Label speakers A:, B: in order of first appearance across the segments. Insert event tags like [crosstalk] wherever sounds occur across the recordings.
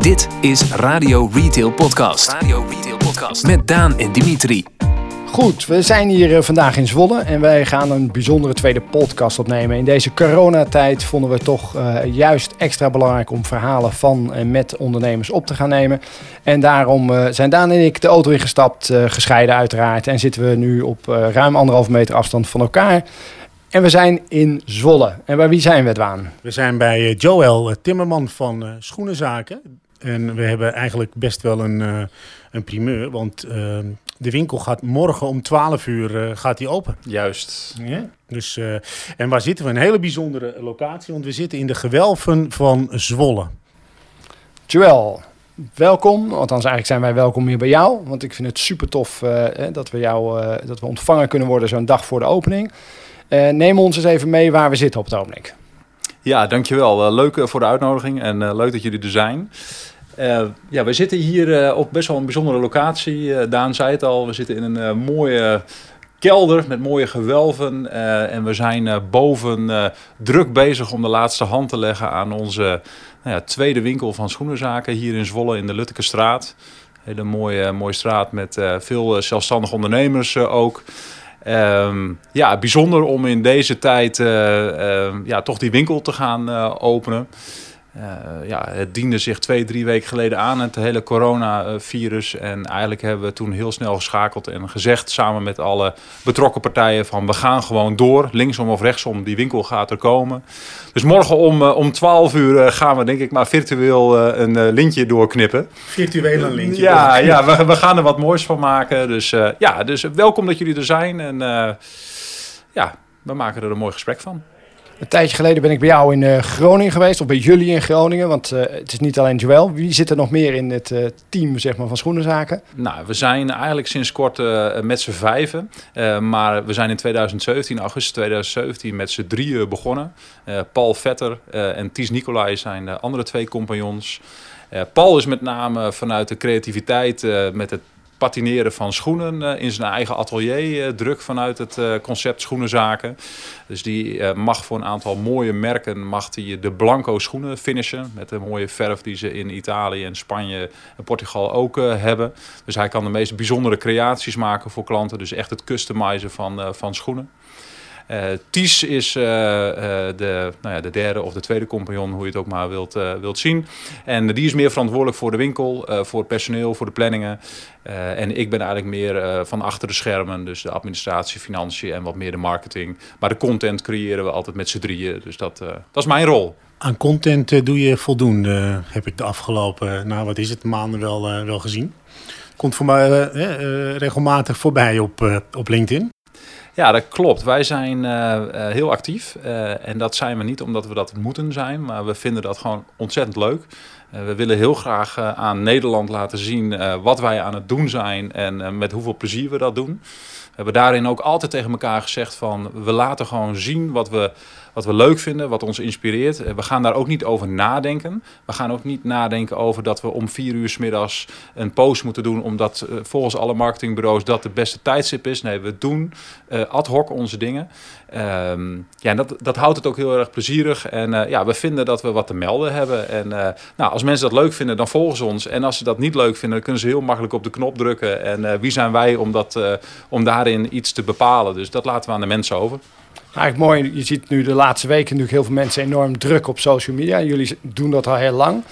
A: Dit is Radio Retail Podcast. Radio Retail Podcast met Daan en Dimitri.
B: Goed, we zijn hier eh, vandaag in Zwolle en wij gaan een bijzondere tweede podcast opnemen. In deze coronatijd vonden we het toch uh, juist extra belangrijk om verhalen van en met ondernemers op te gaan nemen. En daarom uh, zijn Daan en ik de auto ingestapt, gescheiden uiteraard. En zitten we nu op ruim anderhalve meter afstand van elkaar. En we zijn in Zwolle. En bij wie zijn we, Dwaan?
C: We zijn bij Joël Timmerman van Schoenenzaken. En we hebben eigenlijk best wel een, een primeur, want de winkel gaat morgen om 12 uur uh, gaat die open.
D: Juist.
C: Ja? Dus, uh, en waar zitten we? Een hele bijzondere locatie, want we zitten in de gewelven van Zwolle.
B: Joël, welkom. Althans, eigenlijk zijn wij welkom hier bij jou. Want ik vind het super tof uh, dat, we jou, dat we ontvangen kunnen worden zo'n dag voor de opening. neem ons eens even mee waar we zitten op het ogenblik.
D: Ja, dankjewel. leuk voor de uitnodiging en leuk dat jullie er zijn. Uh, ja, we zitten hier uh, op best wel een bijzondere locatie. Uh, Daan zei het al, we zitten in een mooie kelder met mooie gewelven. en we zijn boven druk bezig om de laatste hand te leggen aan onze nou ja, tweede winkel van schoenenzaken hier in Zwolle in de Luttekestraat. Hele mooie, mooie straat met veel zelfstandige ondernemers ook. Um, ja, bijzonder om in deze tijd ja, toch die winkel te gaan openen. Uh, ja, het diende zich twee, drie weken geleden aan, het hele coronavirus. En eigenlijk hebben we toen heel snel geschakeld en gezegd samen met alle betrokken partijen van we gaan gewoon door. Linksom of rechtsom, die winkel gaat er komen. Dus morgen om, uh, om 12 uur uh, gaan we denk ik maar virtueel een lintje doorknippen.
C: Virtueel een lintje
D: Ja, ja we, we, gaan er wat moois van maken. Dus ja, dus welkom dat jullie er zijn. En ja, we maken er een mooi gesprek van.
B: Een tijdje geleden ben ik bij jou in uh, Groningen geweest, of bij jullie in Groningen, want uh, het is niet alleen Joël. Wie zit er nog meer in het uh, team zeg maar, van Schoenenzaken?
D: Nou, we zijn eigenlijk sinds kort met z'n vijven, maar we zijn in 2017, augustus 2017, met z'n drieën begonnen. Paul Vetter en Ties Nicolai zijn de andere twee compagnons. Paul is met name vanuit de creativiteit met het patineren van schoenen uh, in zijn eigen atelier. Uh, druk vanuit het uh, concept schoenenzaken. Dus die mag voor een aantal mooie merken mag die de blanco schoenen finishen. Met de mooie verf die ze in Italië en Spanje en Portugal ook hebben. Dus hij kan de meest bijzondere creaties maken voor klanten. Dus echt het customizen van, van schoenen. Uh, Ties is uh, uh, de, nou ja, de derde of de tweede compagnon, hoe je het ook maar wilt, wilt zien. En die is meer verantwoordelijk voor de winkel, voor het personeel, voor de planningen. en ik ben eigenlijk meer van achter de schermen, dus de administratie, financiën en wat meer de marketing. Maar de content creëren we altijd met z'n drieën, dus dat, dat is mijn rol.
C: Aan content doe je voldoende, heb ik de afgelopen, nou wat is het, maanden wel, wel gezien. Komt voor mij regelmatig voorbij op, op LinkedIn.
D: Ja, dat klopt. Wij zijn uh, heel actief. Uh, en dat zijn we niet omdat we dat moeten zijn, maar we vinden dat gewoon ontzettend leuk. we willen heel graag aan Nederland laten zien wat wij aan het doen zijn en met hoeveel plezier we dat doen. We hebben daarin ook altijd tegen elkaar gezegd van we laten gewoon zien wat we wat we leuk vinden, wat ons inspireert. Eh, we gaan daar ook niet over nadenken. We gaan ook niet nadenken over dat we om vier uur s middags een post moeten doen, omdat uh, volgens alle marketingbureaus dat de beste tijdstip is. Nee, we doen uh, ad hoc onze dingen. Um, ja, en dat, dat houdt het ook heel erg plezierig. En ja, we vinden dat we wat te melden hebben. En nou, als mensen dat leuk vinden, dan volgen ze ons. En als ze dat niet leuk vinden, dan kunnen ze heel makkelijk op de knop drukken. En wie zijn wij om, dat, om daarin iets te bepalen? Dus dat laten we aan de mensen over.
B: Eigenlijk mooi, je ziet nu de laatste weken natuurlijk heel veel mensen enorm druk op social media. Jullie doen dat al heel lang.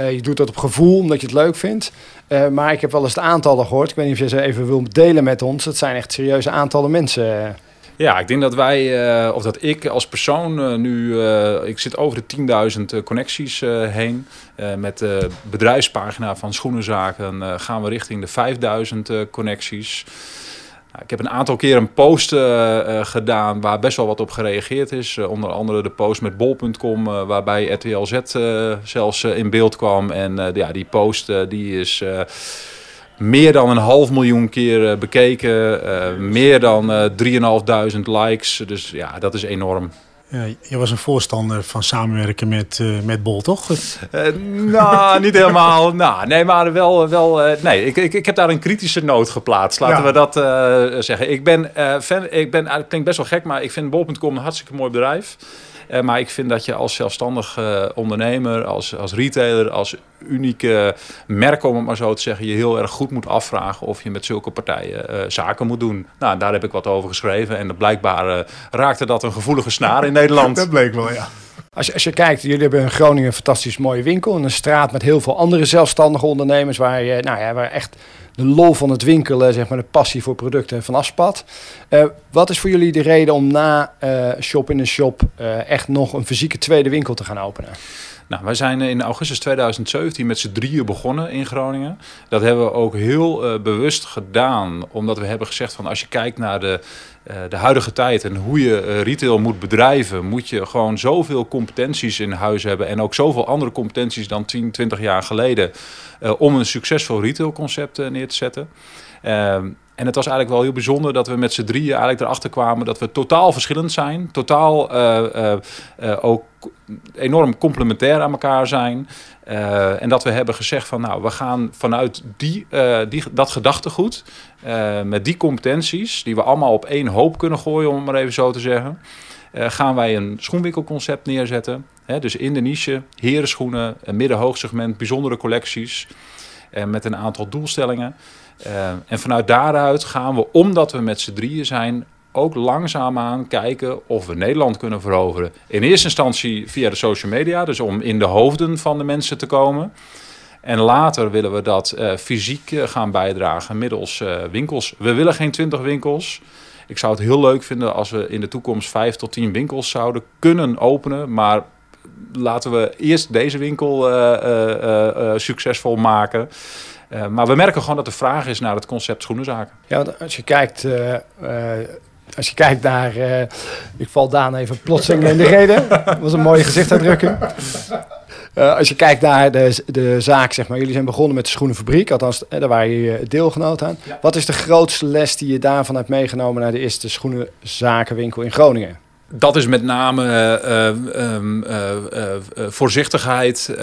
B: Uh, je doet dat op gevoel, omdat je het leuk vindt. Uh, maar ik heb wel eens de aantallen gehoord. Ik weet niet of je ze even wil delen met ons. Dat zijn echt serieuze aantallen mensen.
D: Ja, ik denk dat wij, uh, of dat ik als persoon nu, ik zit over de 10.000 connecties heen. met de bedrijfspagina van Schoenenzaken gaan we richting de 5.000 connecties. Nou, ik heb een aantal keer een post uh, gedaan waar best wel wat op gereageerd is. Uh, onder andere de post met bol.com, waarbij RTL Z zelfs in beeld kwam. En ja, die post die is meer dan een half miljoen keer bekeken. meer dan 3.500 likes. Dus ja, dat is enorm.
C: Ja, je was een voorstander van samenwerken met, uh, met Bol, toch?
D: Uh, nou, niet helemaal. [laughs] nou, nee, maar wel. wel uh, nee, ik, ik, ik heb daar een kritische noot geplaatst. Laten we dat zeggen. Ik ben fan. Ik ben, het klinkt best wel gek, maar ik vind Bol.com een hartstikke mooi bedrijf. Eh, maar ik vind dat je als zelfstandig eh, ondernemer, als, als retailer, als unieke merk, om het maar zo te zeggen, je heel erg goed moet afvragen of je met zulke partijen eh, zaken moet doen. Nou, daar heb ik wat over geschreven en blijkbaar raakte dat een gevoelige snaar in Nederland. [laughs]
C: dat bleek wel, ja.
B: Als je, als je kijkt, jullie hebben in Groningen een fantastisch mooie winkel. Een straat met heel veel andere zelfstandige ondernemers. Waar, je, nou ja, waar echt de lol van het winkelen, zeg maar, de passie voor producten van afspat. Uh, wat is voor jullie de reden om na uh, Shop in een Shop uh, echt nog een fysieke tweede winkel te gaan openen?
D: Nou, wij zijn in augustus 2017 met z'n drieën begonnen in Groningen. Dat hebben we ook heel uh, bewust gedaan, omdat we hebben gezegd van als je kijkt naar de, uh, de huidige tijd en hoe je retail moet bedrijven, moet je gewoon zoveel competenties in huis hebben en ook zoveel andere competenties dan 10, 20 jaar geleden om een succesvol retailconcept neer te zetten. En het was eigenlijk wel heel bijzonder dat we met z'n drieën eigenlijk erachter kwamen dat we totaal verschillend zijn. Totaal uh, uh, ook enorm complementair aan elkaar zijn. en dat we hebben gezegd van nou, we gaan vanuit die, die, dat gedachtegoed, met die competenties, die we allemaal op één hoop kunnen gooien, om het maar even zo te zeggen. gaan wij een schoenwinkelconcept neerzetten. Hè, dus in de niche, herenschoenen, middenhoogsegment, bijzondere collecties. Met een aantal doelstellingen. Uh, en vanuit daaruit gaan we, omdat we met z'n drieën zijn, ook langzaamaan kijken of we Nederland kunnen veroveren. In eerste instantie via de social media, dus om in de hoofden van de mensen te komen. En later willen we dat uh, fysiek gaan bijdragen middels winkels. We willen geen 20 winkels. Ik zou het heel leuk vinden als we in de toekomst 5 tot 10 winkels zouden kunnen openen. Maar laten we eerst deze winkel succesvol maken. Uh, maar we merken gewoon dat de vraag is naar het concept schoenenzaken.
B: Ja, als je kijkt, uh, uh, als je kijkt naar, ik val Daan even plotseling in de reden. Dat was een mooie gezichtsuitdrukking. als je kijkt naar de, de zaak, zeg maar, jullie zijn begonnen met de schoenenfabriek, althans daar waar je deelgenoot aan. Ja. Wat is de grootste les die je daarvan hebt meegenomen naar de eerste schoenenzakenwinkel in Groningen?
D: Dat is met name uh, uh, voorzichtigheid,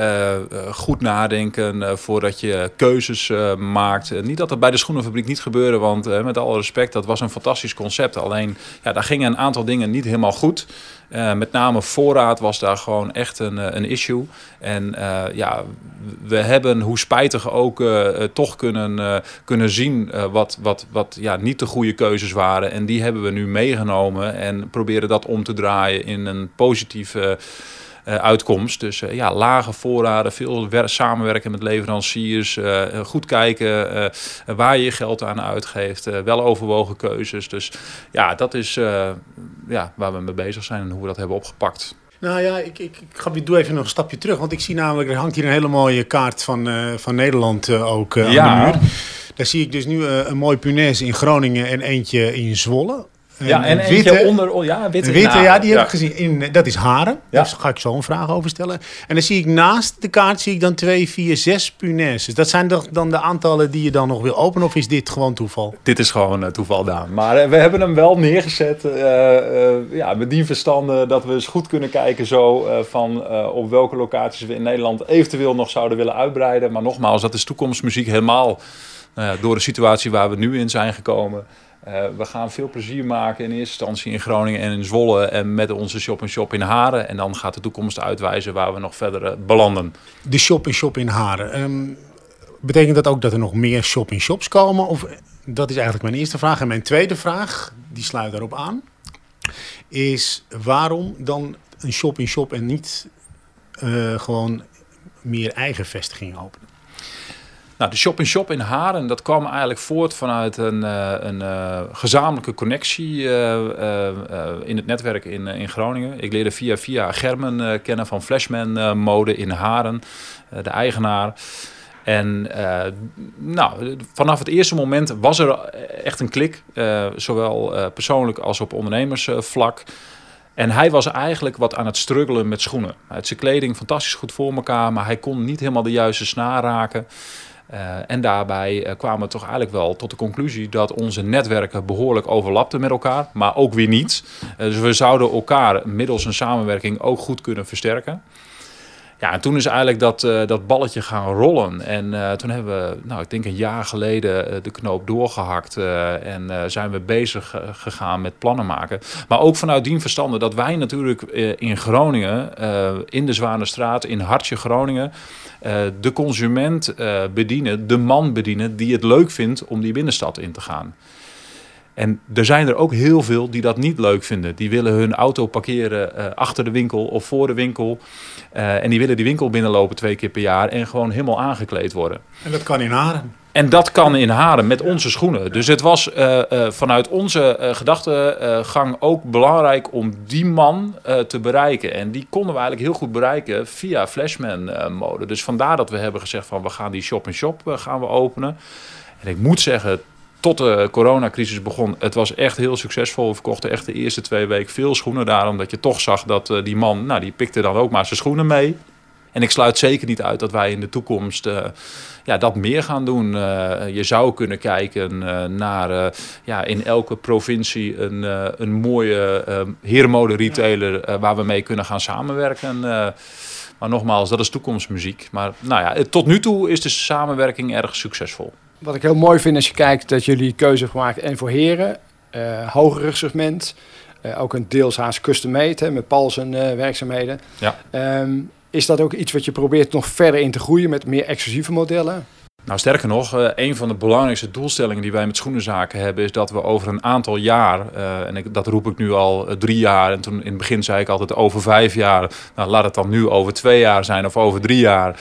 D: goed nadenken voordat je keuzes maakt. niet dat dat bij de schoenenfabriek niet gebeurde, want met alle respect, dat was een fantastisch concept. Alleen, ja, daar gingen een aantal dingen niet helemaal goed. Uh, met name voorraad was daar gewoon echt een, een issue. En uh, ja, we hebben, hoe spijtig ook, toch kunnen, kunnen zien wat, wat, wat ja, niet de goede keuzes waren. En die hebben we nu meegenomen en proberen dat om te draaien in een positieve uitkomst. Dus uh, ja, lage voorraden, veel samenwerken met leveranciers, uh, goed kijken waar je je geld aan uitgeeft, wel overwogen keuzes. Dus ja, dat is ja, waar we mee bezig zijn en hoe we dat hebben opgepakt.
C: Nou ja, ik, ik, ik, ga, doe even nog een stapje terug. Want ik zie namelijk, er hangt hier een hele mooie kaart van, van Nederland ook ja. aan de muur. Daar zie ik dus nu een mooi punaise in Groningen en eentje in Zwolle
D: ja, en witte, onder, oh, ja, witte,
C: witte ja, die heb ik gezien. In, dat is haren. Daar ga ik zo een vraag over stellen. En dan zie ik naast de kaart zie ik dan twee, vier, zes punaises. Dat zijn dan de aantallen die je dan nog wil openen? Of is dit gewoon toeval?
D: Dit is gewoon uh, toeval, Daan. Maar uh, we hebben hem wel neergezet uh, ja, met die verstanden dat we eens goed kunnen kijken zo van op welke locaties we in Nederland eventueel nog zouden willen uitbreiden. Maar nogmaals, dat is toekomstmuziek helemaal door de situatie waar we nu in zijn gekomen. Uh, we gaan veel plezier maken in eerste instantie in Groningen en in Zwolle en met onze shop-in-shop in Haren. En dan gaat de toekomst uitwijzen waar we nog verder uh, belanden.
C: De shop-in-shop in Haren. Um, betekent dat ook dat er nog meer shop-in-shops komen? Of, dat is eigenlijk mijn eerste vraag. En mijn tweede vraag, die sluit daarop aan, is waarom dan een shop-in-shop -shop en niet uh, gewoon meer eigen vestigingen openen?
D: Nou, de Shop in Shop in Haren, dat kwam eigenlijk voort vanuit een, uh, een uh, gezamenlijke connectie uh, in het netwerk in, in Groningen. Ik leerde via via Germen kennen van Flashman Mode in Haren, de eigenaar. En nou, vanaf het eerste moment was er echt een klik, zowel persoonlijk als op ondernemersvlak. En hij was eigenlijk wat aan het struggelen met schoenen. Hij had zijn kleding fantastisch goed voor elkaar, maar hij kon niet helemaal de juiste snaar raken. Uh, en daarbij uh, kwamen we toch eigenlijk wel tot de conclusie dat onze netwerken behoorlijk overlapten met elkaar, maar ook weer niet. Uh, dus we zouden elkaar middels een samenwerking ook goed kunnen versterken. Ja, en toen is eigenlijk dat, uh, dat balletje gaan rollen. En uh, toen hebben we, nou, ik denk een jaar geleden uh, de knoop doorgehakt. en zijn we bezig gegaan met plannen maken. Maar ook vanuit die verstanden dat wij natuurlijk in Groningen, in de Zwanenstraat, in Hartje Groningen, de consument bedienen, de man bedienen die het leuk vindt om die binnenstad in te gaan. En er zijn er ook heel veel die dat niet leuk vinden. Die willen hun auto parkeren uh, achter de winkel of voor de winkel. Uh, en die willen die winkel binnenlopen twee keer per jaar en gewoon helemaal aangekleed worden.
C: En dat kan in Haren.
D: En dat kan in Haren met onze schoenen. Dus het was uh, vanuit onze gedachtegang ook belangrijk om die man te bereiken. En die konden we eigenlijk heel goed bereiken via Flashman-mode. Dus vandaar dat we hebben gezegd van we gaan die shop-in-shop gaan we openen. En ik moet zeggen, tot de coronacrisis begon, het was echt heel succesvol. We verkochten echt de eerste twee weken veel schoenen daar, omdat je toch zag dat uh, die man, nou, die pikte dan ook maar zijn schoenen mee. En ik sluit zeker niet uit dat wij in de toekomst uh, ja, dat meer gaan doen. Uh, je zou kunnen kijken naar ja, in elke provincie een, een mooie herenmode retailer waar we mee kunnen gaan samenwerken. maar nogmaals, dat is toekomstmuziek. Maar nou ja, tot nu toe is de samenwerking erg succesvol.
B: Wat ik heel mooi vind als je kijkt dat jullie keuze hebben gemaakt en voor heren, uh, hoger segment, uh, ook een deels haast custom made met Paul zijn uh, werkzaamheden.
D: Ja.
B: Um, is dat ook iets wat je probeert nog verder in te groeien met meer exclusieve modellen?
D: Nou, sterker nog, een van de belangrijkste doelstellingen die wij met schoenenzaken hebben, is dat we over een aantal jaar, uh, en ik, dat roep ik nu al uh, drie jaar, en toen in het begin zei ik altijd over vijf jaar, nou laat het dan nu over twee jaar zijn of over drie jaar.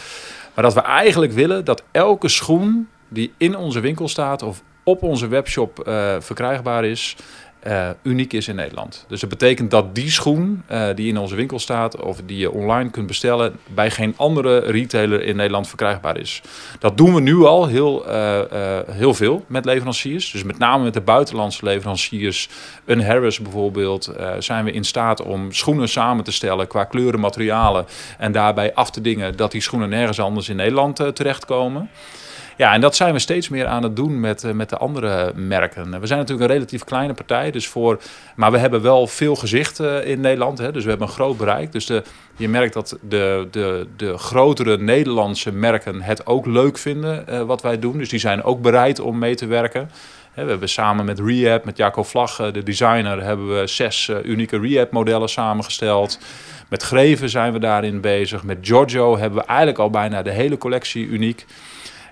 D: Maar dat we eigenlijk willen dat elke schoen die in onze winkel staat of op onze webshop uh, verkrijgbaar is, uh, uniek is in Nederland. Dus dat betekent dat die schoen uh, die in onze winkel staat of die je online kunt bestellen, bij geen andere retailer in Nederland verkrijgbaar is. Dat doen we nu al heel, heel veel met leveranciers. Dus met name met de buitenlandse leveranciers, een Harris bijvoorbeeld, zijn we in staat om schoenen samen te stellen qua kleuren, materialen en daarbij af te dingen dat die schoenen nergens anders in Nederland terechtkomen. Ja, en dat zijn we steeds meer aan het doen met, uh, met de andere merken. We zijn natuurlijk een relatief kleine partij, dus voor, maar we hebben wel veel gezicht uh, in Nederland. Hè, dus we hebben een groot bereik. Dus je merkt dat de, de, de grotere Nederlandse merken het ook leuk vinden uh, wat wij doen. Dus die zijn ook bereid om mee te werken. We hebben samen met Rehab, met Jaco Vlag, de designer, hebben we zes unieke Rehab-modellen samengesteld. Met Greven zijn we daarin bezig. Met Giorgio hebben we eigenlijk al bijna de hele collectie uniek.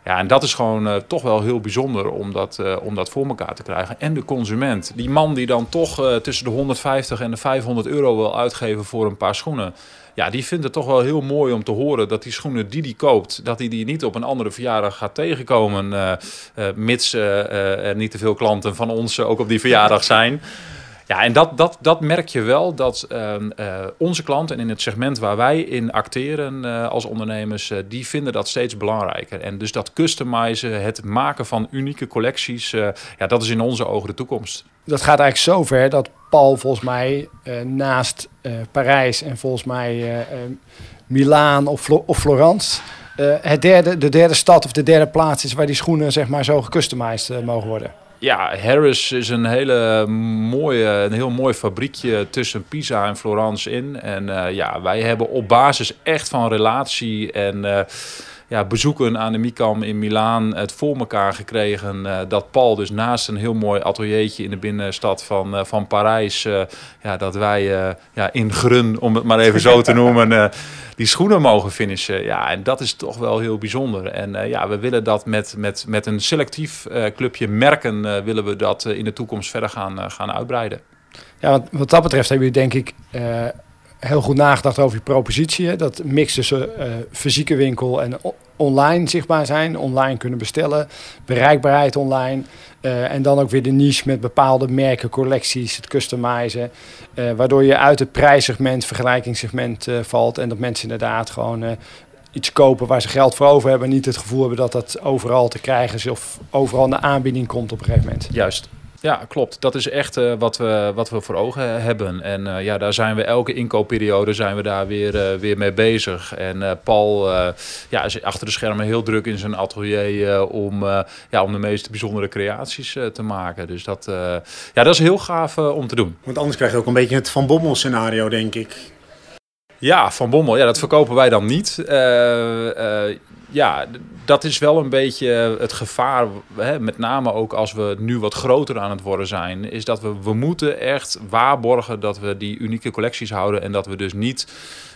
D: Ja, en dat is gewoon uh, toch wel heel bijzonder om dat, uh, om dat voor elkaar te krijgen. En de consument, die man die dan toch uh, tussen de 150 en de 500 euro wil uitgeven voor een paar schoenen. Ja, die vindt het toch wel heel mooi om te horen dat die schoenen die hij koopt, dat hij die niet op een andere verjaardag gaat tegenkomen. mits er niet te veel klanten van ons ook op die verjaardag zijn. Ja, en dat, dat, dat merk je wel dat uh, uh, onze klanten en in het segment waar wij in acteren uh, als ondernemers, die vinden dat steeds belangrijker. En dus dat customizen, het maken van unieke collecties, ja, dat is in onze ogen de toekomst.
B: Dat gaat eigenlijk zover dat Paul volgens mij naast Parijs en volgens mij Milaan of, of Florence. het derde, de derde stad of de derde plaats is waar die schoenen zeg maar, zo gecustomized mogen worden.
D: Ja, Harris is een hele mooie, een heel mooi fabriekje tussen Pisa en Florence in. En uh, ja, wij hebben op basis echt van relatie en uh, ja, bezoeken aan de Micam in Milaan het voor elkaar gekregen. Uh, dat Paul dus naast een heel mooi ateliertje in de binnenstad van, van Parijs, ja, dat wij ja, in Grun, om het maar even zo te noemen, die schoenen mogen finishen. Ja, en dat is toch wel heel bijzonder. En ja, we willen dat met, met, met een selectief clubje merken, willen we dat in de toekomst verder gaan, gaan uitbreiden.
B: Ja, wat, wat dat betreft hebben jullie denk ik heel goed nagedacht over je propositie. Dat mix tussen fysieke winkel en online zichtbaar zijn, online kunnen bestellen, bereikbaarheid online. Uh, en dan ook weer de niche met bepaalde merken, collecties, het customizen. Uh, waardoor je uit het prijssegment, vergelijkingssegment valt. En dat mensen inderdaad gewoon iets kopen waar ze geld voor over hebben. En niet het gevoel hebben dat dat overal te krijgen is of overal de aanbieding komt op een gegeven moment.
D: Juist. Ja, klopt. Dat is echt uh, wat, we, wat we voor ogen hebben. En uh, ja, daar zijn we elke inkoopperiode zijn we daar weer, uh, weer mee bezig. En Paul ja, is achter de schermen heel druk in zijn atelier om, ja, om de meest bijzondere creaties te maken. Dus dat, ja, dat is heel gaaf om te doen.
C: Want anders krijg je ook een beetje het Van Bommel scenario, denk ik.
D: Ja, Van Bommel, ja, dat verkopen wij dan niet. Uh, uh, ja, dat is wel een beetje het gevaar, hè, met name ook als we nu wat groter aan het worden zijn, is dat we, we moeten echt waarborgen dat we die unieke collecties houden en dat we dus niet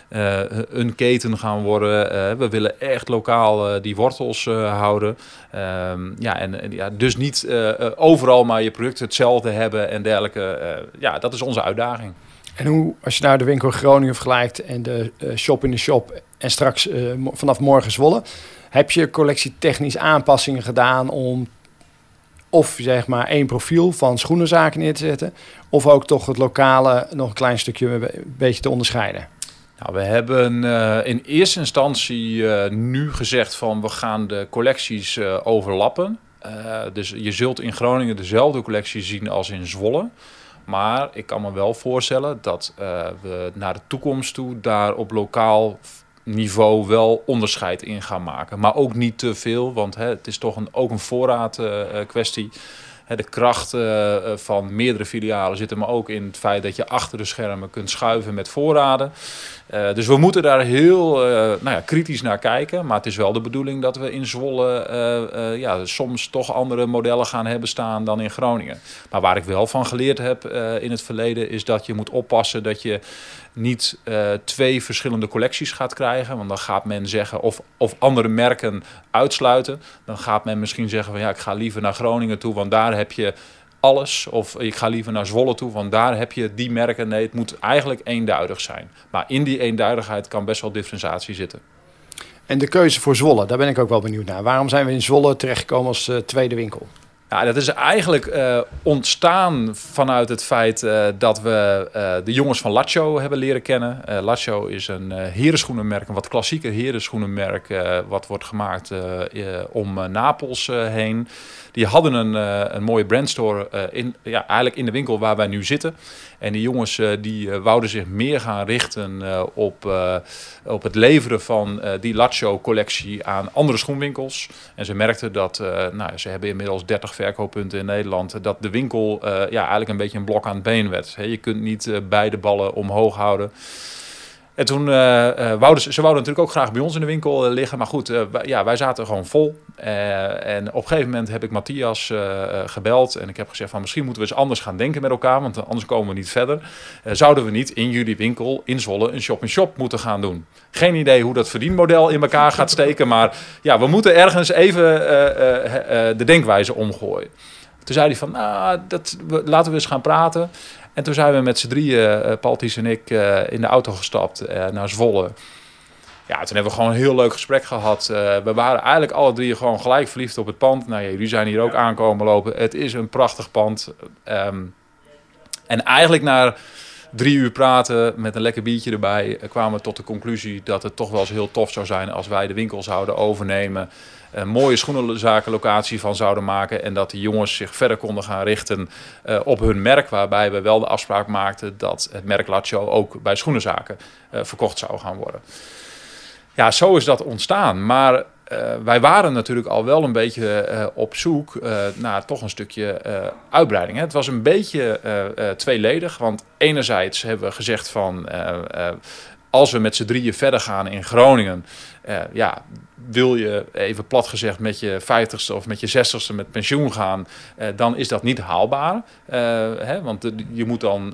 D: uh, een keten gaan worden. Uh, we willen echt lokaal uh, die wortels houden. Um, ja, en, ja, dus niet overal maar je product hetzelfde hebben en dergelijke. ja, dat is onze uitdaging.
B: En hoe, als je nou de winkel Groningen vergelijkt en de shop in de shop en straks vanaf morgen Zwolle, heb je collectietechnisch aanpassingen gedaan om of zeg maar één profiel van schoenenzaken neer te zetten, of ook toch het lokale nog een klein stukje een beetje te onderscheiden?
D: Nou, we hebben uh, in eerste instantie nu gezegd van we gaan de collecties overlappen. dus je zult in Groningen dezelfde collectie zien als in Zwolle. Maar ik kan me wel voorstellen dat we naar de toekomst toe daar op lokaal niveau wel onderscheid in gaan maken. Maar ook niet te veel, want hè, het is toch een, ook een voorraad kwestie de kracht eh, eh, van meerdere filialen zit maar ook in het feit dat je achter de schermen kunt schuiven met voorraden. Uh, dus we moeten daar heel uh, nou ja, kritisch naar kijken. Maar het is wel de bedoeling dat we in Zwolle uh, ja, soms toch andere modellen gaan hebben staan dan in Groningen. Maar waar ik wel van geleerd heb in het verleden is dat je moet oppassen dat je niet twee verschillende collecties gaat krijgen. Want dan gaat men zeggen, of, of andere merken uitsluiten. Dan gaat men misschien zeggen van ja, ik ga liever naar Groningen toe, want daar heb je alles. Of ik ga liever naar Zwolle toe, want daar heb je die merken. Nee, het moet eigenlijk eenduidig zijn. Maar in die eenduidigheid kan best wel differentiatie zitten.
B: En de keuze voor Zwolle, daar ben ik ook wel benieuwd naar. Waarom zijn we in Zwolle terechtgekomen als uh, tweede winkel?
D: Ja, dat is eigenlijk uh, ontstaan vanuit het feit uh, dat we uh, de jongens van Lacho hebben leren kennen. Lacho is een herenschoenenmerk, een wat klassieker herenschoenenmerk, wat wordt gemaakt om Napels heen. Die hadden een, een mooie brandstore in, ja, eigenlijk in de winkel waar wij nu zitten. En die jongens die wouden zich meer gaan richten op, op het leveren van die Lacho collectie aan andere schoenwinkels. En ze merkten dat, nou, ze hebben inmiddels 30 verkooppunten in Nederland, dat de winkel uh, ja, eigenlijk een beetje een blok aan het been werd. je kunt niet uh, beide ballen omhoog houden. En toen uh, wouden ze, ze wouden natuurlijk ook graag bij ons in de winkel liggen. Maar goed, wij, ja, wij zaten gewoon vol. en op een gegeven moment heb ik Matthias gebeld. En ik heb gezegd van misschien moeten we eens anders gaan denken met elkaar. Want anders komen we niet verder. zouden we niet in jullie winkel in Zwolle een shop-in-shop moeten gaan doen? Geen idee hoe dat verdienmodel in elkaar gaat steken. Maar ja, we moeten ergens even de denkwijze omgooien. Toen zei hij van, nou, dat, laten we eens gaan praten. En toen zijn we met z'n drieën, Paul Ties en ik, uh, in de auto gestapt uh, naar Zwolle. Ja, toen hebben we gewoon een heel leuk gesprek gehad. we waren eigenlijk alle drie gewoon gelijk verliefd op het pand. Nou ja, jullie zijn hier ook aankomen lopen. Het is een prachtig pand. Um, en eigenlijk na drie uur praten met een lekker biertje erbij... kwamen we tot de conclusie dat het toch wel eens heel tof zou zijn... als wij de winkel zouden overnemen een mooie schoenenzakenlocatie van zouden maken. En dat die jongens zich verder konden gaan richten uh, op hun merk. Waarbij we wel de afspraak maakten dat het merk Lacho ook bij schoenenzaken uh, verkocht zou gaan worden. Ja, zo is dat ontstaan. Maar uh, wij waren natuurlijk al wel een beetje uh, op zoek uh, naar toch een stukje uitbreiding. Hè. Het was een beetje tweeledig, want enerzijds hebben we gezegd van als we met z'n drieën verder gaan in Groningen, ja, wil je even plat gezegd met je vijftigste of met je zestigste met pensioen gaan, eh, dan is dat niet haalbaar. Uh, hè, want je moet dan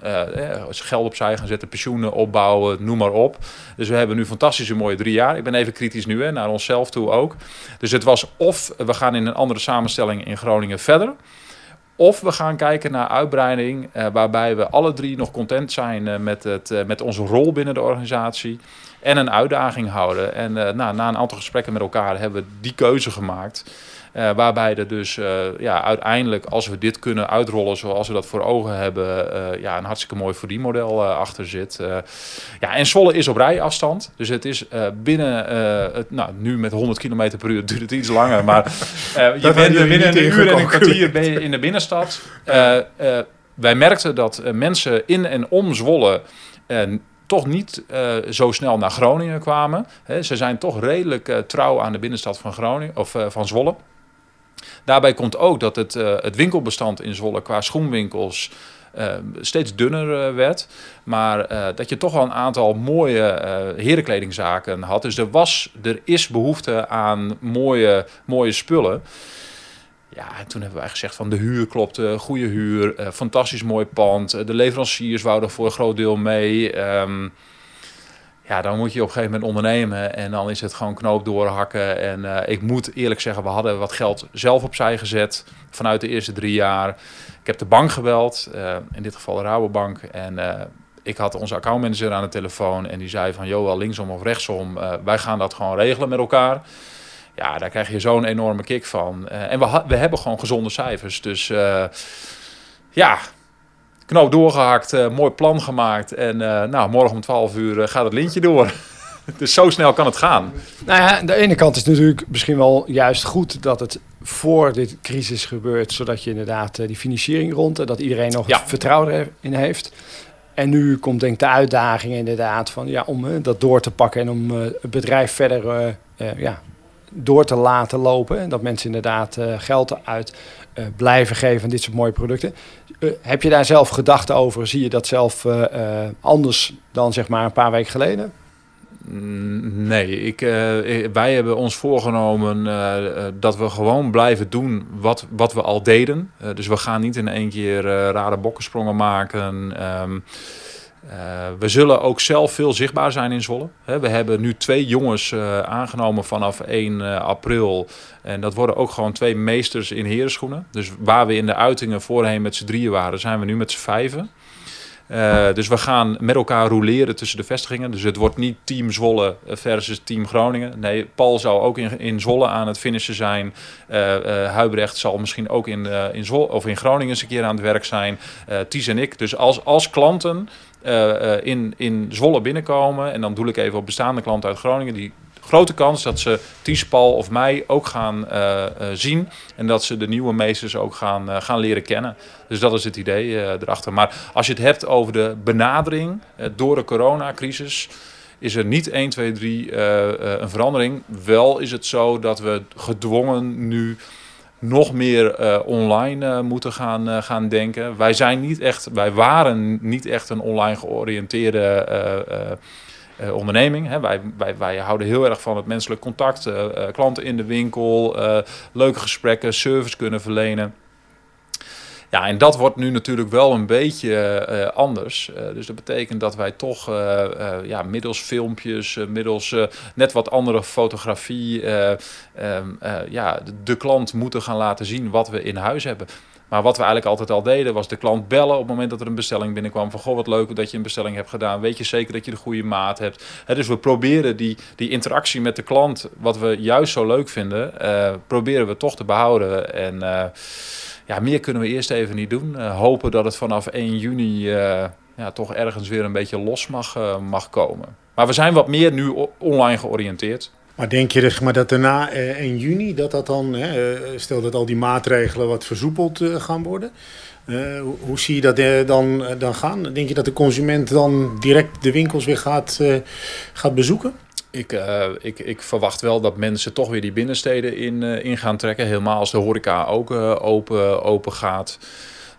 D: geld opzij gaan zetten, pensioenen opbouwen, noem maar op. Dus we hebben nu fantastische mooie drie jaar. Ik ben even kritisch nu, hè, naar onszelf toe ook. Dus het was of we gaan in een andere samenstelling in Groningen verder. Of we gaan kijken naar uitbreiding, uh, waarbij we alle drie nog content zijn uh, met, het, uh, met onze rol binnen de organisatie en een uitdaging houden. En nou, na een aantal gesprekken met elkaar hebben we die keuze gemaakt. Uh, waarbij er dus uh, ja, uiteindelijk, als we dit kunnen uitrollen zoals we dat voor ogen hebben, ja, een hartstikke mooi verdienmodel achter zit. ja, en Zwolle is op rijafstand. Dus het is binnen, het, nou, nu met 100 km per uur [laughs] duurt het iets langer. Maar je bent binnen een uur en een kwartier ben je in de binnenstad. wij merkten dat mensen in en om Zwolle toch niet uh, zo snel naar Groningen kwamen. He, ze zijn toch redelijk uh, trouw aan de binnenstad van, Groningen, of, uh, van Zwolle. Daarbij komt ook dat het, uh, het winkelbestand in Zwolle qua schoenwinkels uh, steeds dunner uh, werd. Maar dat je toch wel een aantal mooie herenkledingzaken had. Dus er, was, er is behoefte aan mooie, mooie spullen. Ja, en toen hebben wij gezegd van de huur klopt, goede huur, fantastisch mooi pand. de leveranciers wouden voor een groot deel mee. Um, ja, dan moet je op een gegeven moment ondernemen en dan is het gewoon knoop doorhakken. En uh, ik moet eerlijk zeggen, we hadden wat geld zelf opzij gezet vanuit de eerste drie jaar. Ik heb de bank gebeld, uh, in dit geval de Rabobank. En uh, ik had onze accountmanager aan de telefoon en die zei van... Joh, linksom of rechtsom, wij gaan dat gewoon regelen met elkaar. Ja, daar krijg je zo'n enorme kick van. en we, we hebben gewoon gezonde cijfers, dus ja knoop doorgehakt, uh, mooi plan gemaakt. En uh, nou, morgen om 12 uur uh, gaat het lintje door. [laughs] dus zo snel kan het gaan.
B: Nou ja, aan de ene kant is het natuurlijk misschien wel juist goed dat het voor dit crisis gebeurt. Zodat je inderdaad die financiering rond en dat iedereen nog ja. vertrouwen erin heeft. En nu komt denk ik de uitdaging inderdaad van, ja, om dat door te pakken en om het bedrijf verder ja, door te laten lopen. En dat mensen inderdaad geld uit blijven geven dit soort mooie producten. Eh, heb je daar zelf gedachten over? Zie je dat zelf eh, eh, anders dan zeg maar een paar weken geleden?
D: Mm, nee, ik, wij hebben ons voorgenomen dat we gewoon blijven doen wat, wat we al deden. dus we gaan niet in één keer rare bokkensprongen maken. Ehm, uh, we zullen ook zelf veel zichtbaar zijn in Zwolle. we hebben nu twee jongens uh, aangenomen vanaf 1 uh, eh, april. En dat worden ook gewoon twee meesters in herenschoenen. Dus waar we in de uitingen voorheen met z'n drieën waren, zijn we nu met z'n vijven. Uh, dus we gaan met elkaar roleren tussen de vestigingen. Dus het wordt niet Team Zwolle versus Team Groningen. Nee, Paul zou ook in, in Zwolle aan het finishen zijn. Uh, uh, Huibrecht zal misschien ook in, in, Zwolle, of in Groningen eens een keer aan het werk zijn. Ties en ik. Dus als, als klanten in, in Zwolle binnenkomen... en dan doe ik even op bestaande klanten uit Groningen... die grote kans dat ze Ties, Paul of mij ook gaan uh, uh, zien. En dat ze de nieuwe meesters ook gaan, uh, gaan leren kennen. Dus dat is het idee erachter. Maar als je het hebt over de benadering door de coronacrisis is er niet 1, 2, 3 een verandering. Wel is het zo dat we gedwongen nu nog meer online moeten gaan, gaan denken. Wij zijn niet echt, wij waren niet echt een online georiënteerde uh, onderneming. Hè. Wij, wij, wij houden heel erg van het menselijk contact, uh, klanten in de winkel, leuke gesprekken, service kunnen verlenen. Ja, en dat wordt nu natuurlijk wel een beetje anders. Dus dat betekent dat wij toch ja, middels filmpjes, middels net wat andere fotografie, ehm, ja, de, klant moeten gaan laten zien wat we in huis hebben. Maar wat we eigenlijk altijd al deden, was de klant bellen op het moment dat er een bestelling binnenkwam. Van goh, wat leuk dat je een bestelling hebt gedaan. Weet je zeker dat je de goede maat hebt? dus we proberen die, die interactie met de klant, wat we juist zo leuk vinden, uh, proberen we toch te behouden. En uh, ja, meer kunnen we eerst even niet doen. Uh, hopen dat het vanaf 1 juni ja, toch ergens weer een beetje los mag, mag komen. Maar we zijn wat meer nu online georiënteerd.
C: Maar denk je maar dat daarna eh, in juni, dat dat dan, eh, stel dat al die maatregelen wat versoepeld eh, gaan worden. Uh, hoe, zie je dat dan, dan gaan? Denk je dat de consument dan direct de winkels weer gaat, gaat bezoeken?
D: Ik, ik, ik verwacht wel dat mensen toch weer die binnensteden in, in gaan trekken. Helemaal als de horeca ook open, open gaat.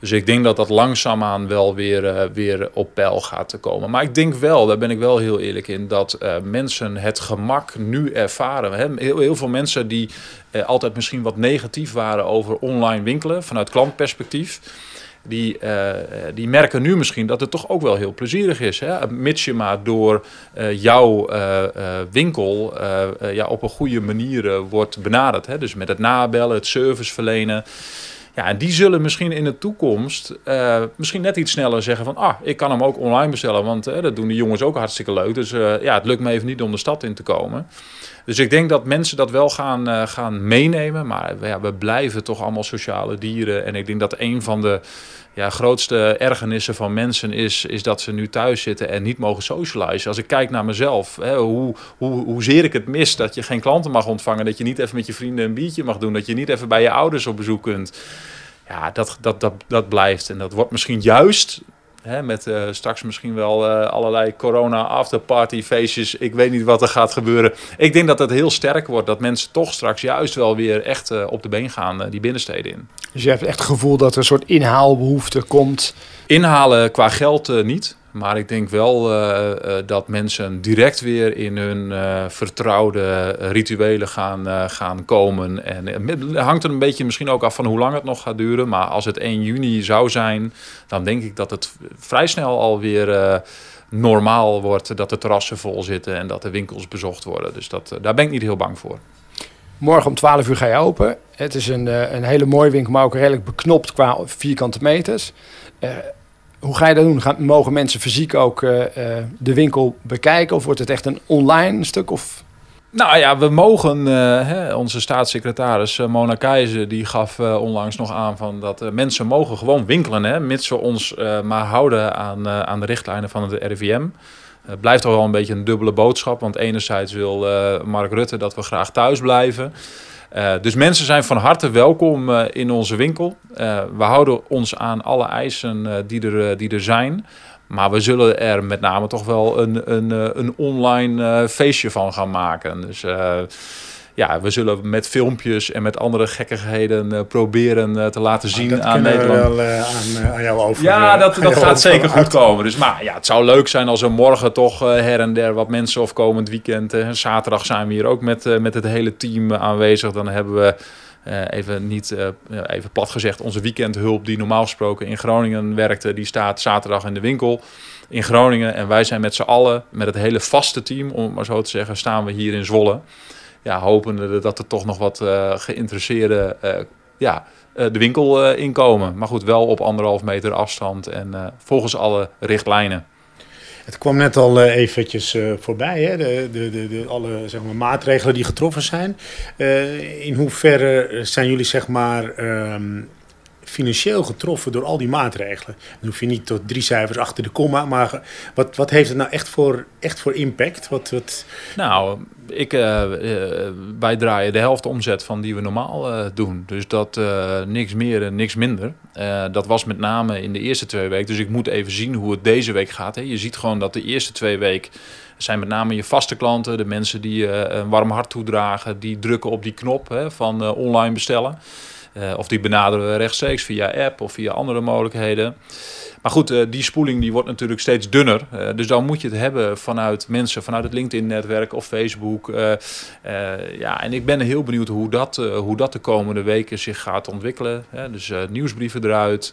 D: Dus ik denk dat dat langzaamaan wel weer, uh, weer op peil gaat te komen. Maar ik denk wel, daar ben ik wel heel eerlijk in, dat uh, mensen het gemak nu ervaren. Hè? Heel, heel veel mensen die uh, altijd misschien wat negatief waren over online winkelen vanuit klantperspectief. Die, die merken nu misschien dat het toch ook wel heel plezierig is. Hè? Mits je maar door jouw winkel ja, op een goede manier wordt benaderd. Hè? Dus met het nabellen, het service verlenen. Ja, en die zullen misschien in de toekomst uh, misschien net iets sneller zeggen van... ah, ik kan hem ook online bestellen, want uh, dat doen de jongens ook hartstikke leuk. Dus uh, ja, het lukt me even niet om de stad in te komen. Dus ik denk dat mensen dat wel gaan, gaan meenemen. Maar ja, we blijven toch allemaal sociale dieren. En ik denk dat een van de ja, grootste ergernissen van mensen is, is dat ze nu thuis zitten en niet mogen socializen. Als ik kijk naar mezelf, hè, hoe, hoe, hoezeer ik het mis dat je geen klanten mag ontvangen, dat je niet even met je vrienden een biertje mag doen, dat je niet even bij je ouders op bezoek kunt. Ja, dat, dat, dat, dat blijft. En dat wordt misschien juist Hè, met eh, straks misschien wel eh, allerlei corona afterparty feestjes. Ik weet niet wat er gaat gebeuren. Ik denk dat het heel sterk wordt. Dat mensen toch straks juist wel weer echt eh, op de been gaan die binnensteden in.
B: Dus je hebt echt het gevoel dat er een soort inhaalbehoefte komt.
D: Inhalen qua geld niet. Maar ik denk wel uh, uh, dat mensen direct weer in hun uh, vertrouwde rituelen gaan, gaan komen. En het hangt er een beetje misschien ook af van hoe lang het nog gaat duren. Maar als het 1 juni zou zijn, dan denk ik dat het vrij snel alweer normaal wordt. Dat de terrassen vol zitten en dat de winkels bezocht worden. Dus dat, daar ben ik niet heel bang voor.
B: Morgen om 12 uur ga je open. Het is een, een hele mooie winkel, maar ook redelijk beknopt qua vierkante meters. Hoe ga je dat doen? Mogen mensen fysiek ook uh, uh, de winkel bekijken? Of wordt het echt een online stuk? Of?
D: Nou ja, we mogen, uh, hè, onze staatssecretaris Mona Keizer, die gaf onlangs nog aan van dat mensen mogen gewoon winkelen, hè, mits we ons maar houden aan, aan de richtlijnen van het RIVM. Het blijft toch wel een beetje een dubbele boodschap, want enerzijds wil Mark Rutte dat we graag thuis blijven. Uh, dus mensen zijn van harte welkom uh, in onze winkel. Uh, we houden ons aan alle eisen die, er, die er zijn. Maar we zullen er met name toch wel een, een, een online feestje van gaan maken. Dus ja, we zullen met filmpjes en met andere gekkigheden uh, proberen uh, te laten zien
C: dat
D: aan Nederland.
C: We wel, uh, aan, aan, jou over.
D: Ja, dat, dat [laughs] gaat zeker goed komen. Dus maar ja, het zou leuk zijn als er morgen toch her en der wat mensen of komend weekend. zaterdag zijn we hier ook met, met het hele team aanwezig. Dan hebben we. even niet, even plat gezegd, onze weekendhulp die normaal gesproken in Groningen werkte, die staat zaterdag in de winkel in Groningen. En wij zijn met z'n allen, met het hele vaste team, om het maar zo te zeggen, staan we hier in Zwolle ja, hopende dat er toch nog wat uh, geïnteresseerden uh, ja, uh, de winkel inkomen. Maar goed, wel op anderhalf meter afstand en volgens alle richtlijnen.
C: Het kwam net al eventjes voorbij, hè? De, de, de, de, alle zeg maar, maatregelen die getroffen zijn. in hoeverre zijn jullie zeg maar, um, financieel getroffen door al die maatregelen? Dan hoef je niet tot drie cijfers achter de komma, maar wat, wat heeft het nou echt voor, echt voor impact? Wat, wat...
D: Nou, ik, uh, uh, wij draaien de helft omzet van die we normaal uh, doen. Dus dat niks meer en niks minder. dat was met name in de eerste twee weken. Dus ik moet even zien hoe het deze week gaat. Hè. Je ziet gewoon dat de eerste twee weken zijn met name je vaste klanten, de mensen die een warm hart toedragen, die drukken op die knop hè, van online bestellen. Of die benaderen we rechtstreeks via app of via andere mogelijkheden. Maar goed, uh, die spoeling die wordt natuurlijk steeds dunner. Uh, dus dan moet je het hebben vanuit mensen, vanuit het LinkedIn-netwerk of Facebook. Ja, en ik ben heel benieuwd hoe dat, hoe dat de komende weken zich gaat ontwikkelen. Dus nieuwsbrieven eruit.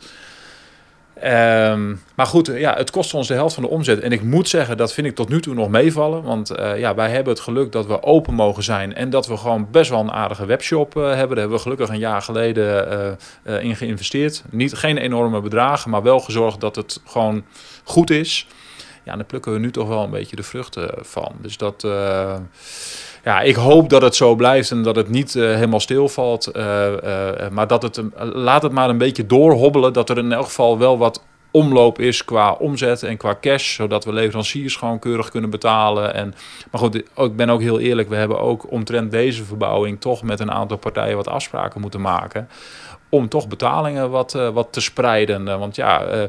D: Um, maar goed, ja, het kost ons de helft van de omzet. En ik moet zeggen, dat vind ik tot nu toe nog meevallen. Want uh, ja, wij hebben het geluk dat we open mogen zijn. En dat we gewoon best wel een aardige webshop uh, hebben. Daar hebben we gelukkig een jaar geleden uh, in geïnvesteerd. Niet, geen enorme bedragen, maar wel gezorgd dat het gewoon goed is. Ja, en daar plukken we nu toch wel een beetje de vruchten van. Dus dat ja, ik hoop dat het zo blijft en dat het niet uh, helemaal stilvalt. Uh, uh, maar dat het, laat het maar een beetje doorhobbelen. Dat er in elk geval wel wat omloop is qua omzet en qua cash. Zodat we leveranciers gewoon keurig kunnen betalen. En, maar goed, ik ben ook heel eerlijk. We hebben ook omtrent deze verbouwing toch met een aantal partijen wat afspraken moeten maken. Om toch betalingen wat, wat te spreiden. Want ja, eh,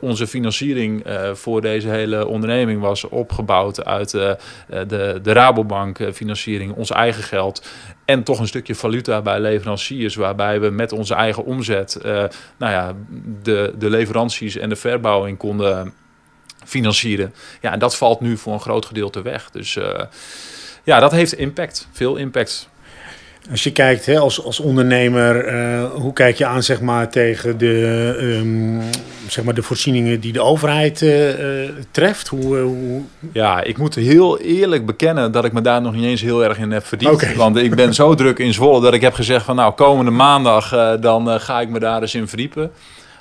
D: onze financiering uh, voor deze hele onderneming was opgebouwd uit uh, de, de Rabobank financiering, ons eigen geld en toch een stukje valuta bij leveranciers, waarbij we met onze eigen omzet nou ja, de, de leveranties en de verbouwing konden financieren. Ja, en dat valt nu voor een groot gedeelte weg. Dus ja, dat heeft impact, veel impact.
C: Als je kijkt hè, als, als ondernemer, uh, hoe kijk je aan zeg maar, tegen de, um, zeg maar, de voorzieningen die de overheid uh, treft? Hoe, hoe...
D: Ja, ik moet heel eerlijk bekennen dat ik me daar nog niet eens heel erg in heb verdiend. Okay. Want ik ben zo [laughs] druk in Zwolle dat ik heb gezegd van nou, komende maandag dan ga ik me daar eens in verdiepen.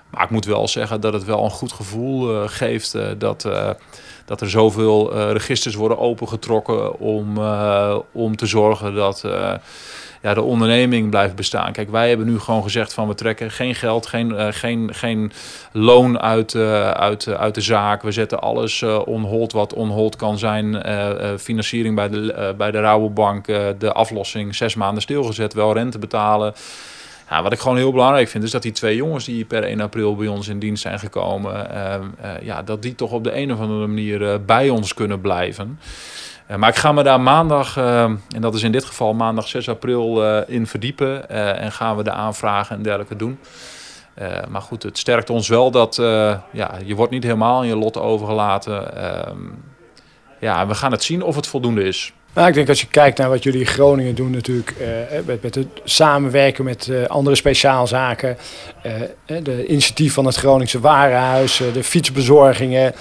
D: Maar ik moet wel zeggen dat het wel een goed gevoel geeft dat dat er zoveel uh, registers worden opengetrokken om, uh, om te zorgen dat uh, ja, de onderneming blijft bestaan. Kijk, wij hebben nu gewoon gezegd van we trekken geen geld, geen, uh, geen, geen loon uit, uh, uit, uh, uit de zaak. We zetten alles on hold wat on hold kan zijn. financiering bij de, bij de Rabobank, de aflossing zes maanden stilgezet, wel rente betalen. Ja, wat ik gewoon heel belangrijk vind, is dat die twee jongens die per 1 april bij ons in dienst zijn gekomen, eh, ja, dat die toch op de een of andere manier eh, bij ons kunnen blijven. Eh, maar ik ga me daar maandag, ehm, en dat is in dit geval maandag 6 april, eh, in verdiepen. eh, en gaan we de aanvragen en dergelijke doen. Eh, maar goed, het sterkt ons wel dat eh, ja, je wordt niet helemaal in je lot overgelaten. Ehm, ja, we gaan het zien of het voldoende is.
B: Nou, ik denk als je kijkt naar wat jullie in Groningen doen natuurlijk, eh, met, met het samenwerken met eh, andere speciaalzaken, eh, eh, de initiatief van het Groningse Warenhuis, eh, de fietsbezorgingen.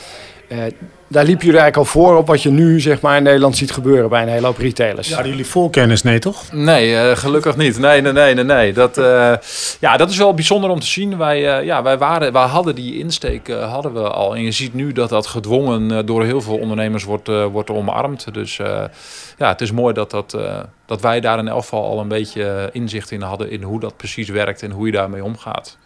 B: Daar liepen jullie eigenlijk al voor op wat je nu zeg maar, in Nederland ziet gebeuren bij een hele hoop retailers.
C: Hadden jullie voorkennis? Nee, toch?
D: Nee, eh, gelukkig niet. Nee, nee, nee, nee. nee. Dat, eh, ja, dat is wel bijzonder om te zien. Wij, eh, ja, wij, waren, wij hadden die insteek hadden we al. En je ziet nu dat dat gedwongen door heel veel ondernemers wordt, wordt omarmd. Dus eh, ja, het is mooi dat, dat, eh, dat wij daar in elk geval al een beetje inzicht in hadden... in hoe dat precies werkt en hoe je daarmee omgaat.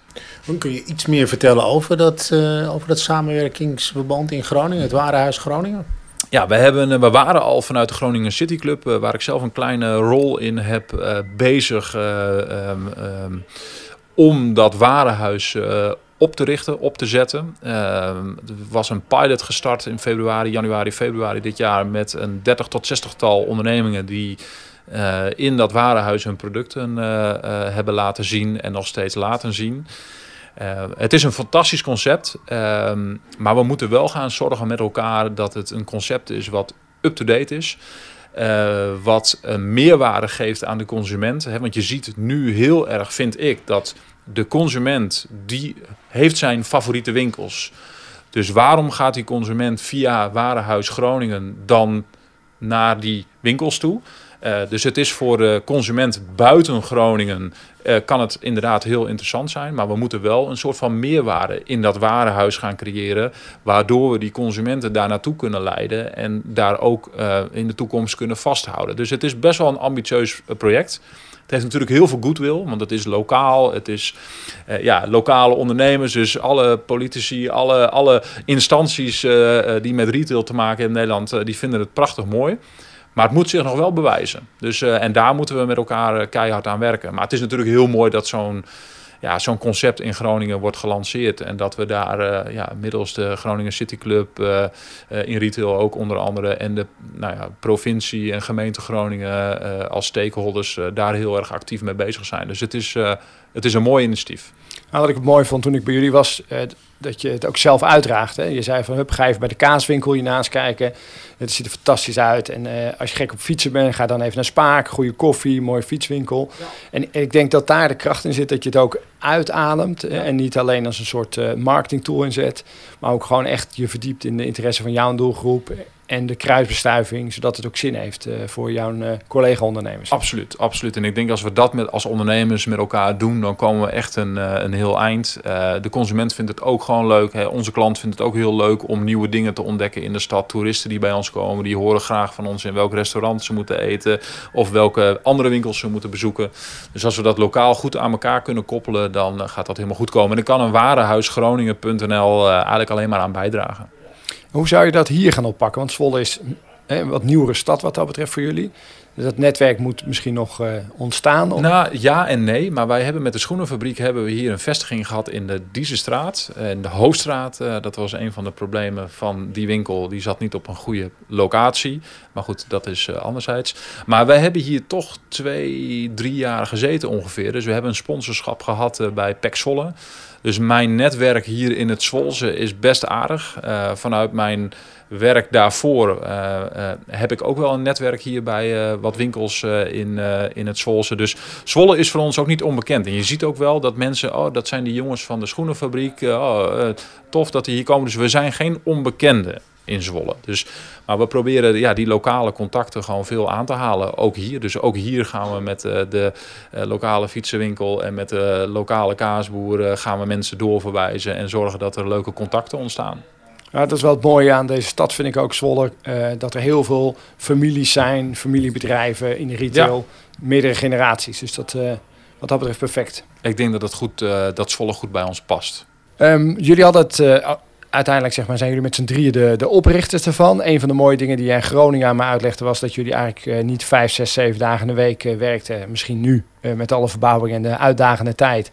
C: Kun je iets meer vertellen over dat, eh, over dat samenwerkingsverband in Groningen, het Warenhuis Groningen?
D: Ja, we, hebben, eh, we waren al vanuit de Groningen City Club, eh, waar ik zelf een kleine rol in heb, bezig eh, ehm, ehm, om dat warenhuis op te richten, op te zetten. Er was een pilot gestart in februari, januari, februari dit jaar met een 30 tot 60 tal ondernemingen die eh, in dat warenhuis hun producten eh, eh, hebben laten zien en nog steeds laten zien. Het is een fantastisch concept, ehm, maar we moeten wel gaan zorgen met elkaar dat het een concept is wat up-to-date is. wat een meerwaarde geeft aan de consument. Hè? Want je ziet nu heel erg, vind ik, dat de consument die heeft zijn favoriete winkels. Dus waarom gaat die consument via Warenhuis Groningen dan naar die winkels toe? Eh, dus het is voor de consument buiten Groningen eh, kan het inderdaad heel interessant zijn. Maar we moeten wel een soort van meerwaarde in dat warenhuis gaan creëren. Waardoor we die consumenten daar naartoe kunnen leiden. En daar ook eh, in de toekomst kunnen vasthouden. Dus het is best wel een ambitieus project. Het heeft natuurlijk heel veel goodwill, want het is lokaal. Het is ja, lokale ondernemers, dus alle politici, alle, alle instanties die met retail te maken hebben in Nederland, die vinden het prachtig mooi. Maar het moet zich nog wel bewijzen. Dus, eh, en daar moeten we met elkaar eh, keihard aan werken. Maar het is natuurlijk heel mooi dat zo'n ja, zo'n concept in Groningen wordt gelanceerd. En dat we daar eh, ja, middels de Groningen City Club in retail ook onder andere... en de nou ja, provincie en gemeente Groningen als stakeholders eh, daar heel erg actief mee bezig zijn. Dus het is, het is een mooi initiatief.
B: Nou, wat ik het mooi vond toen ik bij jullie was, dat je het ook zelf uitdraagt. Hè? Je zei van, hup, ga even bij de kaaswinkel hiernaast kijken. Het ziet er fantastisch uit. En eh, als je gek op fietsen bent, ga dan even naar Spaak. Goede koffie, mooie fietswinkel. En ik denk dat daar de kracht in zit dat je het ook uitademt. En niet alleen als een soort eh, marketingtool inzet. Maar ook gewoon echt je verdiept in de interesse van jouw doelgroep. En de kruisbestuiving, zodat het ook zin heeft eh, voor jouw eh, collega-ondernemers.
D: Absoluut, absoluut. En ik denk als we dat met, als ondernemers met elkaar doen, dan komen we echt een, eh, een heel eind. De consument vindt het ook gewoon leuk. Hè. Onze klant vindt het ook heel leuk om nieuwe dingen te ontdekken in de stad. Toeristen die bij ons komen, die horen graag van ons in welk restaurant ze moeten eten of welke andere winkels ze moeten bezoeken. Dus als we dat lokaal goed aan elkaar kunnen koppelen, dan gaat dat helemaal goed komen. En dan kan een warenhuisgroningen.nl eh, eigenlijk alleen maar aan bijdragen.
B: Hoe zou je dat hier gaan oppakken? Want Zwolle is een wat nieuwere stad wat dat betreft voor jullie. Dus dat netwerk moet misschien nog eh, ontstaan. Of...
D: Nou, ja en nee. Maar wij hebben met de schoenenfabriek hebben we hier een vestiging gehad in de Diezenstraat. En de Hoofdstraat, eh, dat was een van de problemen van die winkel. Die zat niet op een goede locatie. Maar goed, dat is eh, anderzijds. Maar wij hebben hier toch twee, drie jaar gezeten ongeveer. Dus we hebben een sponsorschap gehad eh, bij Pek Zwolle. Dus mijn netwerk hier in het Zwolse is best aardig. Eh, vanuit mijn werk daarvoor eh, eh, heb ik ook wel een netwerk hier bij wat winkels in, in het Zwolse. Dus Zwolle is voor ons ook niet onbekend. En je ziet ook wel dat mensen, oh, dat zijn die jongens van de schoenenfabriek. oh, tof dat die hier komen. Dus we zijn geen onbekenden in Zwolle. Dus, maar we proberen ja, die lokale contacten gewoon veel aan te halen. Ook hier. Dus ook hier gaan we met eh, de eh, lokale fietsenwinkel en met de lokale kaasboeren gaan we mensen doorverwijzen en zorgen dat er leuke contacten ontstaan.
B: Ja, dat is wel het mooie aan deze stad, vind ik ook Zwolle. eh, dat er heel veel families zijn, familiebedrijven in de retail. Meerdere generaties. Dus dat, eh, wat dat betreft perfect.
D: Ik denk dat het goed, eh, dat Zwolle goed bij ons past.
B: Ehm, jullie hadden het eh, uiteindelijk zeg maar, zijn jullie met z'n drieën de, de oprichters ervan. Een van de mooie dingen die jij in Groningen aan me uitlegde was dat jullie eigenlijk eh, niet vijf, zes, zeven dagen in de week uh, werkten. Misschien nu uh, met alle verbouwingen en de uitdagende tijd.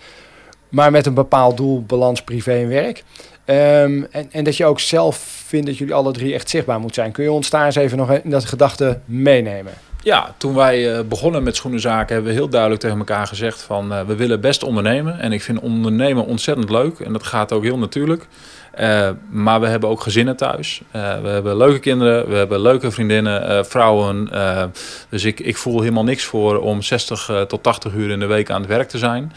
B: Maar met een bepaald doel, balans privé en werk. Um, en, en, dat je ook zelf vindt dat jullie alle drie echt zichtbaar moeten zijn. Kun je ons daar eens even nog in dat gedachte meenemen?
D: Ja, toen wij begonnen met schoenenzaken hebben we heel duidelijk tegen elkaar gezegd van we willen best ondernemen. En ik vind ondernemen ontzettend leuk en dat gaat ook heel natuurlijk. Uh, maar we hebben ook gezinnen thuis. Uh, we hebben leuke kinderen, we hebben leuke vriendinnen, uh, vrouwen. dus ik, ik voel helemaal niks voor om 60 tot 80 uur in de week aan het werk te zijn.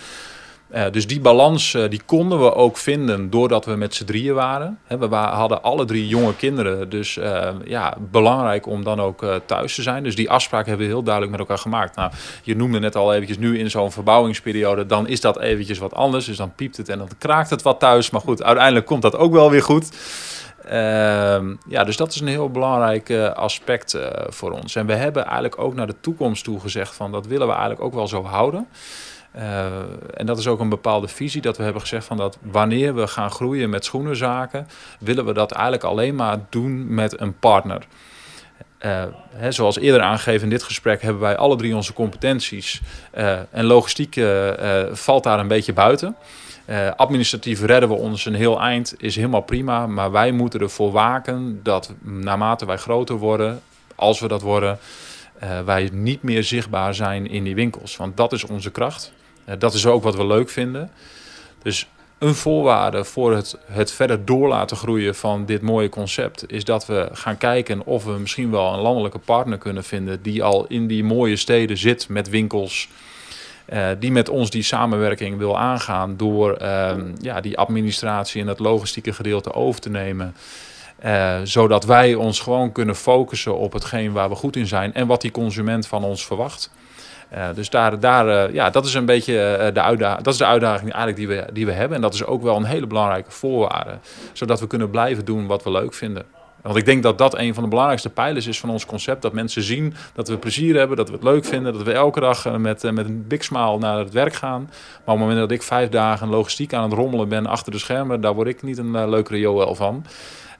D: Uh, dus die balans uh, die konden we ook vinden doordat we met z'n drieën waren. We hadden alle drie jonge kinderen, dus uh, ja, belangrijk om dan ook thuis te zijn. Dus die afspraak hebben we heel duidelijk met elkaar gemaakt. Nou, je noemde net al eventjes, nu in zo'n verbouwingsperiode, dan is dat eventjes wat anders. Dus dan piept het en dan kraakt het wat thuis. Maar goed, uiteindelijk komt dat ook wel weer goed. Ehm, ja, dus dat is een heel belangrijk aspect voor ons. En we hebben eigenlijk ook naar de toekomst toe gezegd van dat willen we eigenlijk ook wel zo houden. Uh, en dat is ook een bepaalde visie dat we hebben gezegd van dat wanneer we gaan groeien met schoenenzaken, willen we dat eigenlijk alleen maar doen met een partner. Uh, hè, zoals eerder aangegeven in dit gesprek hebben wij alle drie onze competenties uh, en logistiek valt daar een beetje buiten. administratief redden we ons een heel eind, is helemaal prima, maar wij moeten ervoor waken dat naarmate wij groter worden, als we dat worden, wij niet meer zichtbaar zijn in die winkels. Want dat is onze kracht. Uh, dat is ook wat we leuk vinden. Dus een voorwaarde voor het, het verder door laten groeien van dit mooie concept is dat we gaan kijken of we misschien wel een landelijke partner kunnen vinden die al in die mooie steden zit met winkels. Uh, die met ons die samenwerking wil aangaan door uh, ja, die administratie en het logistieke gedeelte over te nemen. Uh, zodat wij ons gewoon kunnen focussen op hetgeen waar we goed in zijn en wat die consument van ons verwacht. Uh, dus daar, daar, uh, ja, dat is een beetje uh, de, uitdaging, dat is de uitdaging eigenlijk die we, die we hebben. En dat is ook wel een hele belangrijke voorwaarde. Zodat we kunnen blijven doen wat we leuk vinden. Want ik denk dat dat een van de belangrijkste pijlers is van ons concept. Dat mensen zien dat we plezier hebben, dat we het leuk vinden. Dat we elke dag met, met een big smile naar het werk gaan. Maar op het moment dat ik vijf dagen logistiek aan het rommelen ben achter de schermen... daar word ik niet een leukere Joel van.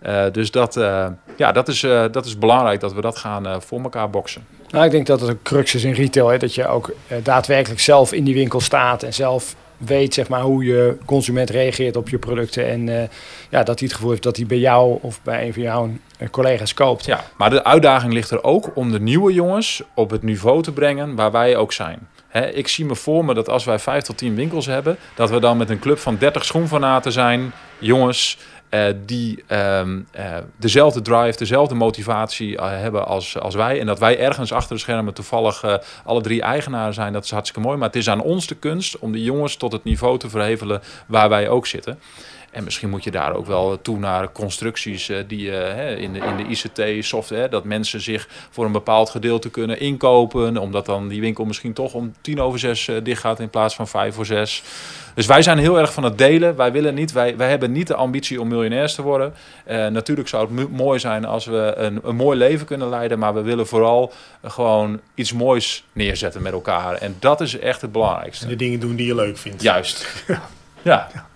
D: Uh, dus dat, uh, ja, dat, is, uh, dat is belangrijk dat we dat gaan voor elkaar boksen.
B: Nou, ik denk dat het een crux is in retail. Hè? Dat je ook daadwerkelijk zelf in die winkel staat en zelf weet zeg maar, hoe je consument reageert op je producten. En ja, dat hij het gevoel heeft dat hij bij jou of bij een van jouw collega's koopt.
D: Ja, maar de uitdaging ligt er ook om de nieuwe jongens op het niveau te brengen waar wij ook zijn. Ik zie me voor me dat als wij vijf tot tien winkels hebben, dat we dan met een club van 30 schoenfanaten zijn, jongens uh, die um, uh, dezelfde drive, dezelfde motivatie uh, hebben als, als wij. En dat wij ergens achter de schermen toevallig alle drie eigenaren zijn, dat is hartstikke mooi. Maar het is aan ons de kunst om die jongens tot het niveau te verhevelen waar wij ook zitten. En misschien moet je daar ook wel toe naar constructies uh, die uh, in, de, in de ICT-software, dat mensen zich voor een bepaald gedeelte kunnen inkopen, omdat dan die winkel misschien toch om tien over zes uh, dicht gaat in plaats van vijf voor zes. Dus wij zijn heel erg van het delen. Wij, willen niet, wij, wij hebben niet de ambitie om miljonairs te worden. natuurlijk zou het mooi zijn als we een, een mooi leven kunnen leiden, maar we willen vooral gewoon iets moois neerzetten met elkaar. En dat is echt het belangrijkste.
C: En de dingen doen die je leuk vindt.
D: Juist. [laughs] ja. ja.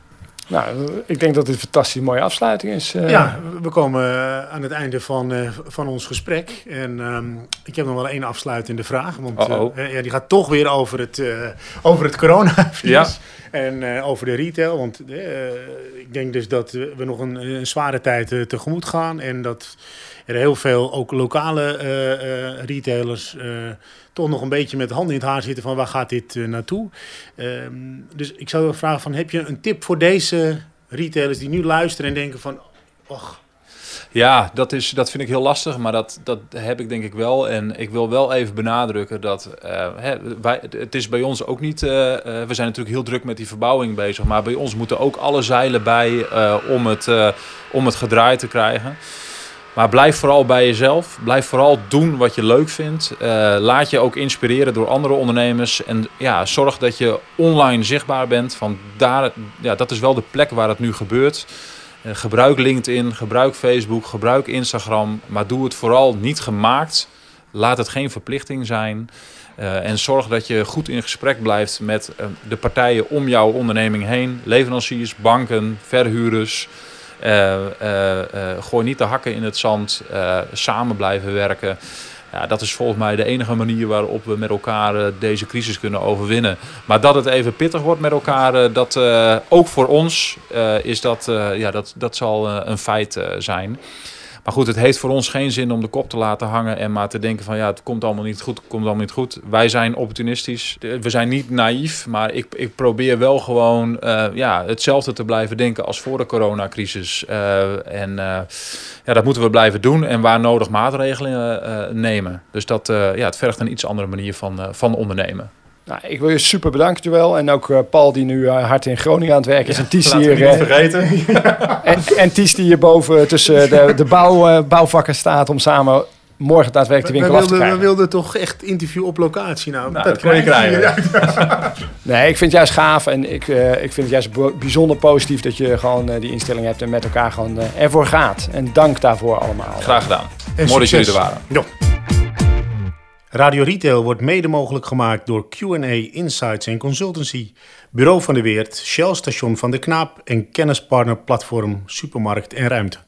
B: Nou, ik denk dat dit een fantastisch mooie afsluiting is.
C: Uh... Ja, we komen uh, aan het einde van, uh, van ons gesprek. En um, ik heb nog wel één afsluitende vraag. Want ja, die gaat toch weer over het, over het coronavirus. Ja. En over de retail. Want ik denk dus dat we nog een, een zware tijd tegemoet gaan. En dat er heel veel ook lokale retailers toch nog een beetje met handen in het haar zitten van waar gaat dit uh, naartoe. Um, dus ik zou vragen van heb je een tip voor deze retailers die nu luisteren en denken van och.
D: Ja, dat, is, dat vind ik heel lastig, maar dat, dat heb ik denk ik wel. En ik wil wel even benadrukken dat uh, hè, wij, het is bij ons ook niet... Uh, we zijn natuurlijk heel druk met die verbouwing bezig, maar bij ons moeten ook alle zeilen bij om, het, om het gedraaid te krijgen. Maar blijf vooral bij jezelf. Blijf vooral doen wat je leuk vindt. Uh, laat je ook inspireren door andere ondernemers. En ja, zorg dat je online zichtbaar bent. Van daar, ja, dat is wel de plek waar het nu gebeurt. Uh, gebruik LinkedIn, gebruik Facebook, gebruik Instagram. Maar doe het vooral niet gemaakt. Laat het geen verplichting zijn. Uh, en zorg dat je goed in gesprek blijft met de partijen om jouw onderneming heen. Leveranciers, banken, verhuurders. Gooi niet de hakken in het zand. samen blijven werken. Ja, dat is volgens mij de enige manier waarop we met elkaar deze crisis kunnen overwinnen. Maar dat het even pittig wordt met elkaar, dat ook voor ons is dat, ja, dat, dat zal een feit zijn. Maar goed, het heeft voor ons geen zin om de kop te laten hangen en maar te denken van ja, het komt allemaal niet goed, komt allemaal niet goed. Wij zijn opportunistisch. We zijn niet naïef, maar ik, ik probeer wel gewoon uh, ja, hetzelfde te blijven denken als voor de coronacrisis. Uh, en uh, ja, dat moeten we blijven doen en waar nodig maatregelen nemen. Dus dat ja, het vergt een iets andere manier van, van ondernemen.
B: Nou, ik wil je super bedanken, Joël. En ook uh, Paul, die nu uh, hard in Groningen aan het werken is.
C: Ja,
B: en Ties
C: hier... Uh, vergeten. [laughs]
B: en, en Ties die hier boven tussen de, de bouw, bouwvakken staat om samen morgen daadwerkelijk de winkel
C: we,
B: af te krijgen.
C: We wilden toch echt interview op locatie nou.
D: nou dat, kun je krijgen. [laughs]
B: nee, ik vind het juist gaaf en ik, ik vind het juist bijzonder positief dat je gewoon die instelling hebt en met elkaar gewoon ervoor gaat. En dank daarvoor allemaal.
D: Graag gedaan. En Mooi dat jullie er waren.
C: Ja. Radio Retail wordt mede mogelijk gemaakt door Q&A Insights en Consultancy, Bureau van de Weert, Shell Station van de Knaap en kennispartner platform Supermarkt en Ruimte.